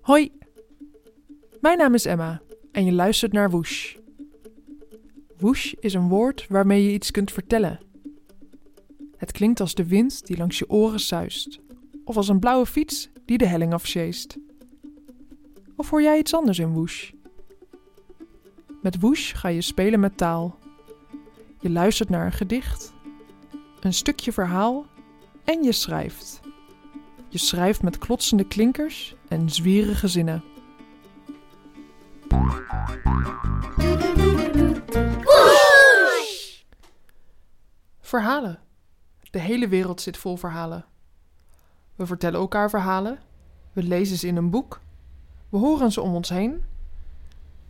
Hoi, mijn naam is Emma en je luistert naar Woesh. Woesh is een woord waarmee je iets kunt vertellen. Het klinkt als de wind die langs je oren suist, of als een blauwe fiets die de helling afsjeest. Of hoor jij iets anders in Woesh? Met Woesh ga je spelen met taal. Je luistert naar een gedicht, een stukje verhaal en je schrijft. Je schrijft met klotsende klinkers en zwierige zinnen. Verhalen. De hele wereld zit vol verhalen. We vertellen elkaar verhalen. We lezen ze in een boek. We horen ze om ons heen.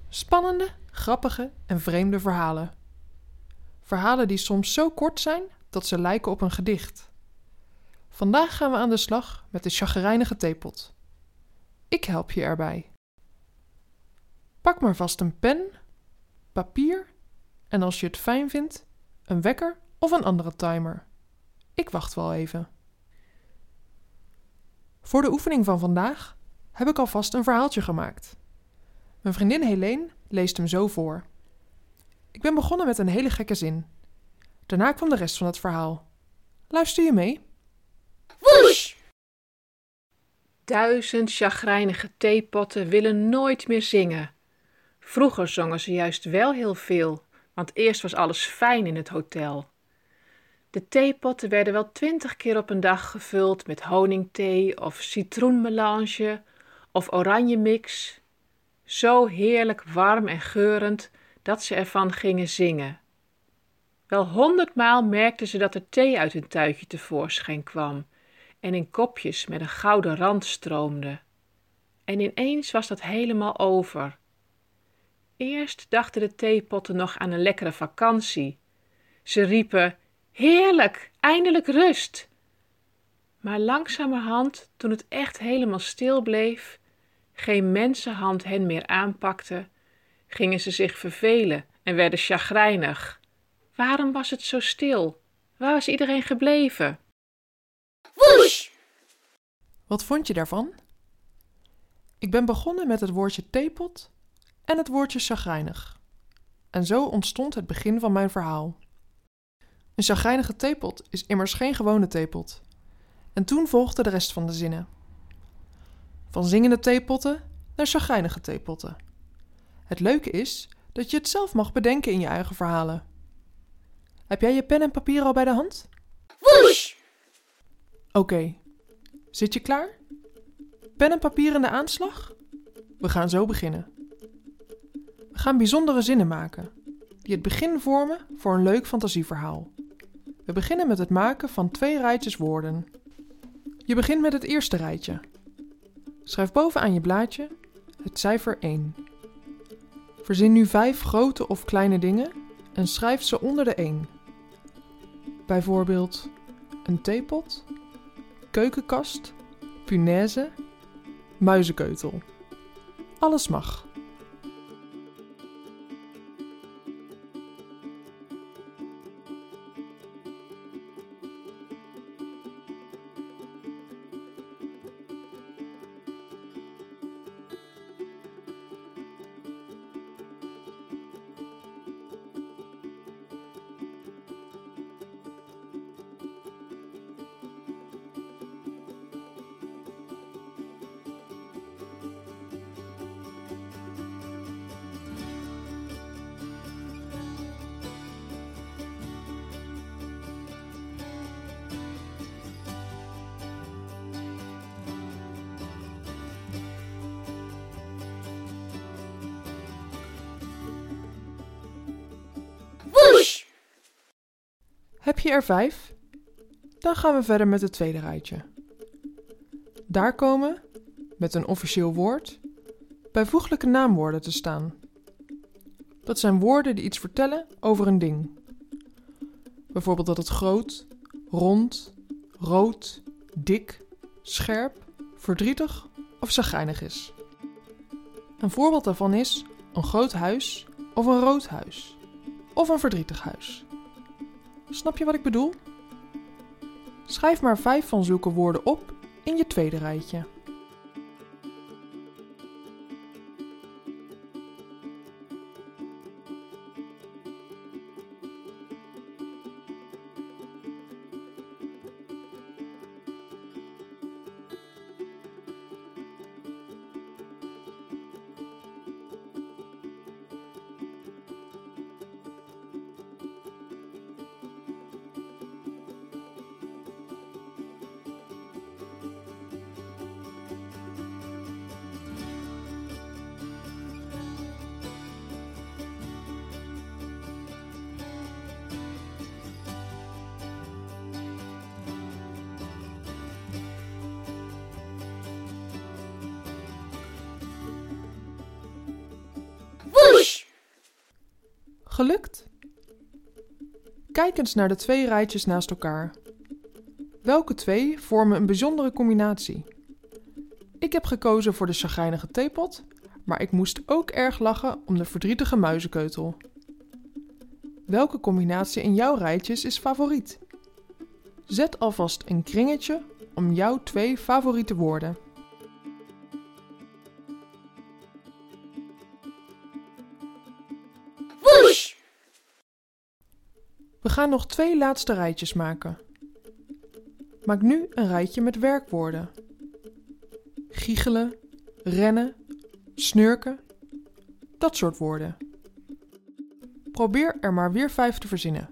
Spannende, grappige en vreemde verhalen. Verhalen die soms zo kort zijn dat ze lijken op een gedicht. Vandaag gaan we aan de slag met de chagrijnige theepot. Ik help je erbij. Pak maar vast een pen, papier en als je het fijn vindt, een wekker of een andere timer. Ik wacht wel even. Voor de oefening van vandaag heb ik alvast een verhaaltje gemaakt. Mijn vriendin Helene leest hem zo voor. Ik ben begonnen met een hele gekke zin. Daarna kwam de rest van het verhaal. Luister je mee? Woesh! Duizend chagrijnige theepotten willen nooit meer zingen. Vroeger zongen ze juist wel heel veel, want eerst was alles fijn in het hotel. De theepotten werden wel twintig keer op een dag gevuld met honingthee of citroenmelange of oranjemix. Zo heerlijk warm en geurend dat ze ervan gingen zingen. Wel honderdmaal merkten ze dat er thee uit hun tuitje tevoorschijn kwam en in kopjes met een gouden rand stroomde. En ineens was dat helemaal over. Eerst dachten de theepotten nog aan een lekkere vakantie. Ze riepen: Heerlijk, eindelijk rust! Maar langzamerhand, toen het echt helemaal stil bleef, geen mensenhand hen meer aanpakte, gingen ze zich vervelen en werden chagrijnig. Waarom was het zo stil? Waar was iedereen gebleven? Wat vond je daarvan? Ik ben begonnen met het woordje theepot en het woordje chagrijnig. En zo ontstond het begin van mijn verhaal. Een chagrijnige theepot is immers geen gewone theepot. En toen volgde de rest van de zinnen. Van zingende theepotten naar chagrijnige theepotten. Het leuke is dat je het zelf mag bedenken in je eigen verhalen. Heb jij je pen en papier al bij de hand? Woesh! Oké. Zit je klaar? Pen en papier in de aanslag? We gaan zo beginnen. We gaan bijzondere zinnen maken, die het begin vormen voor een leuk fantasieverhaal. We beginnen met het maken van twee rijtjes woorden. Je begint met het eerste rijtje. Schrijf bovenaan je blaadje het cijfer 1. Verzin nu vijf grote of kleine dingen en schrijf ze onder de 1. Bijvoorbeeld een theepot, keukenkast, punaise, muizenkeutel. Alles mag. Je er vijf? Dan gaan we verder met het tweede rijtje. Daar komen, met een officieel woord, bijvoeglijke naamwoorden te staan. Dat zijn woorden die iets vertellen over een ding. Bijvoorbeeld dat het groot, rond, rood, dik, scherp, verdrietig of zagrijnig is. Een voorbeeld daarvan is een groot huis of een rood huis of een verdrietig huis. Snap je wat ik bedoel? Schrijf maar vijf van zulke woorden op in je tweede rijtje. Gelukt? Kijk eens naar de twee rijtjes naast elkaar. Welke twee vormen een bijzondere combinatie? Ik heb gekozen voor de chagrijnige theepot, maar ik moest ook erg lachen om de verdrietige muizenkeutel. Welke combinatie in jouw rijtjes is favoriet? Zet alvast een kringetje om jouw twee favoriete woorden. Gaan nog twee laatste rijtjes maken. Maak nu een rijtje met werkwoorden. Giechelen, rennen, snurken, dat soort woorden. Probeer er maar weer vijf te verzinnen.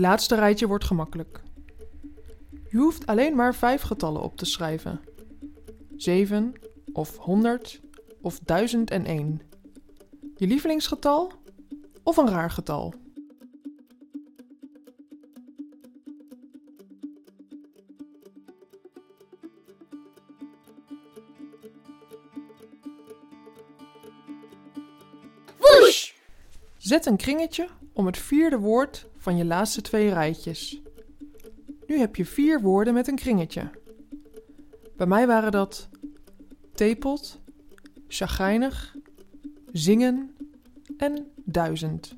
Laatste rijtje wordt gemakkelijk. Je hoeft alleen maar vijf getallen op te schrijven: 7 of 100 of 1001. Je lievelingsgetal of een raar getal. Zet een kringetje om het vierde woord van je laatste twee rijtjes. Nu heb je vier woorden met een kringetje. Bij mij waren dat tepelt, chagrijnig, zingen en duizend.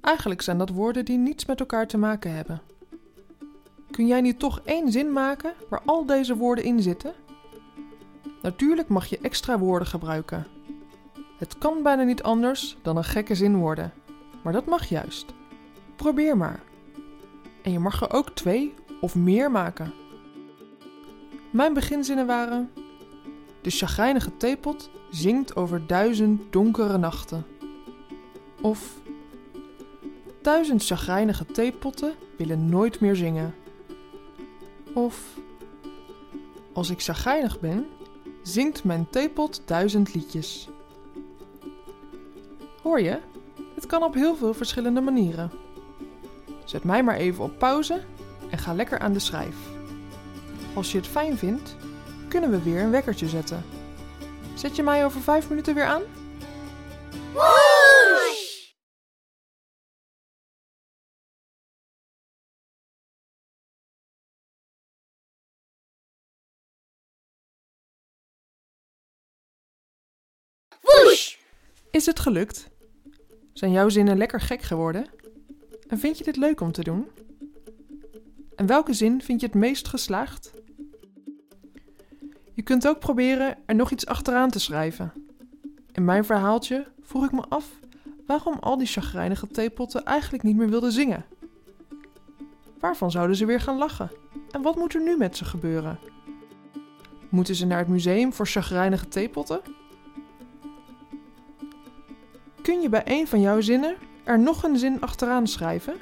Eigenlijk zijn dat woorden die niets met elkaar te maken hebben. Kun jij nu toch één zin maken waar al deze woorden in zitten? Natuurlijk mag je extra woorden gebruiken. Het kan bijna niet anders dan een gekke zin worden, maar dat mag juist. Probeer maar. En je mag er ook twee of meer maken. Mijn beginzinnen waren: De chagrijnige theepot zingt over duizend donkere nachten. Of Duizend chagrijnige theepotten willen nooit meer zingen. Of Als ik chagrijnig ben, zingt mijn theepot duizend liedjes. Hoor je? Het kan op heel veel verschillende manieren. Zet mij maar even op pauze en ga lekker aan de schrijf. Als je het fijn vindt, kunnen we weer een wekkertje zetten. Zet je mij over vijf minuten weer aan? Whoosh! Whoosh! Is het gelukt? Zijn jouw zinnen lekker gek geworden? Vind je dit leuk om te doen? En welke zin vind je het meest geslaagd? Je kunt ook proberen er nog iets achteraan te schrijven. In mijn verhaaltje vroeg ik me af waarom al die chagrijnige theepotten eigenlijk niet meer wilden zingen. Waarvan zouden ze weer gaan lachen? En wat moet er nu met ze gebeuren? Moeten ze naar het museum voor chagrijnige theepotten? Kun je bij een van jouw zinnen er nog een zin achteraan schrijven?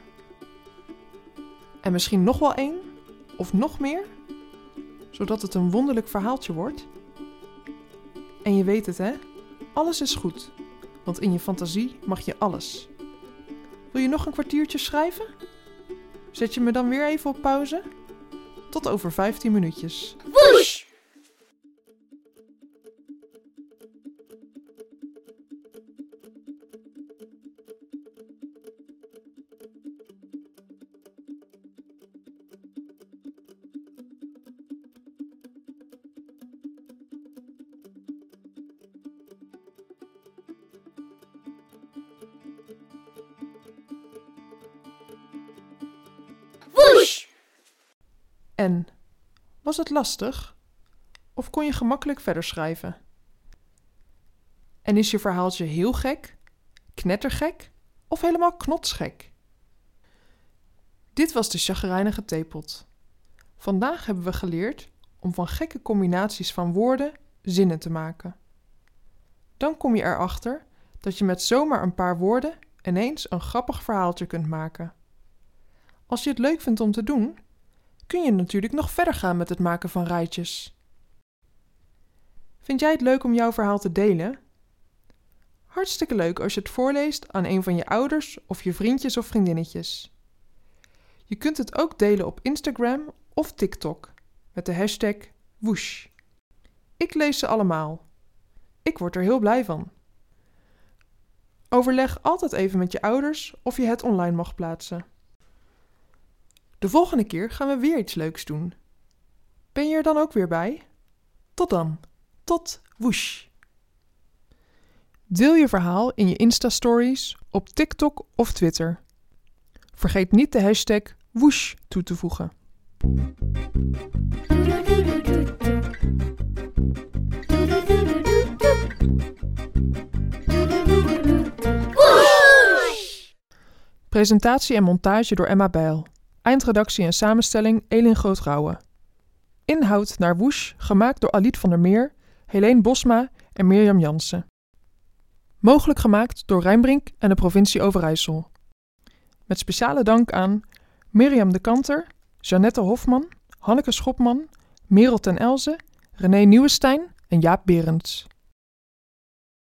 En misschien nog wel één? Of nog meer? Zodat het een wonderlijk verhaaltje wordt? En je weet het, hè? Alles is goed. Want in je fantasie mag je alles. Wil je nog een kwartiertje schrijven? Zet je me dan weer even op pauze? Tot over 15 minuutjes. Whoosh! En was het lastig? Of kon je gemakkelijk verder schrijven? En is je verhaaltje heel gek, knettergek of helemaal knotsgek? Dit was de chagrijnige theepot. Vandaag hebben we geleerd om van gekke combinaties van woorden zinnen te maken. Dan kom je erachter dat je met zomaar een paar woorden ineens een grappig verhaaltje kunt maken. Als je het leuk vindt om te doen, kun je natuurlijk nog verder gaan met het maken van rijtjes. Vind jij het leuk om jouw verhaal te delen? Hartstikke leuk als je het voorleest aan een van je ouders of je vriendjes of vriendinnetjes. Je kunt het ook delen op Instagram of TikTok met de hashtag Woosh. Ik lees ze allemaal. Ik word er heel blij van. Overleg altijd even met je ouders of je het online mag plaatsen. De volgende keer gaan we weer iets leuks doen. Ben je er dan ook weer bij? Tot dan. Tot woesh. Deel je verhaal in je Insta-stories, op TikTok of Twitter. Vergeet niet de hashtag woosh toe te voegen. Presentatie en montage door Emma Bijl. Eindredactie en samenstelling Elin Grootrouwen. Inhoud naar Woesh, gemaakt door Aliet van der Meer, Helene Bosma en Mirjam Jansen. Mogelijk gemaakt door Rijnbrink en de provincie Overijssel. Met speciale dank aan Mirjam de Kanter, Jeannette Hofman, Hanneke Schopman, Merel ten Elze, René Nieuwenstein en Jaap Berends.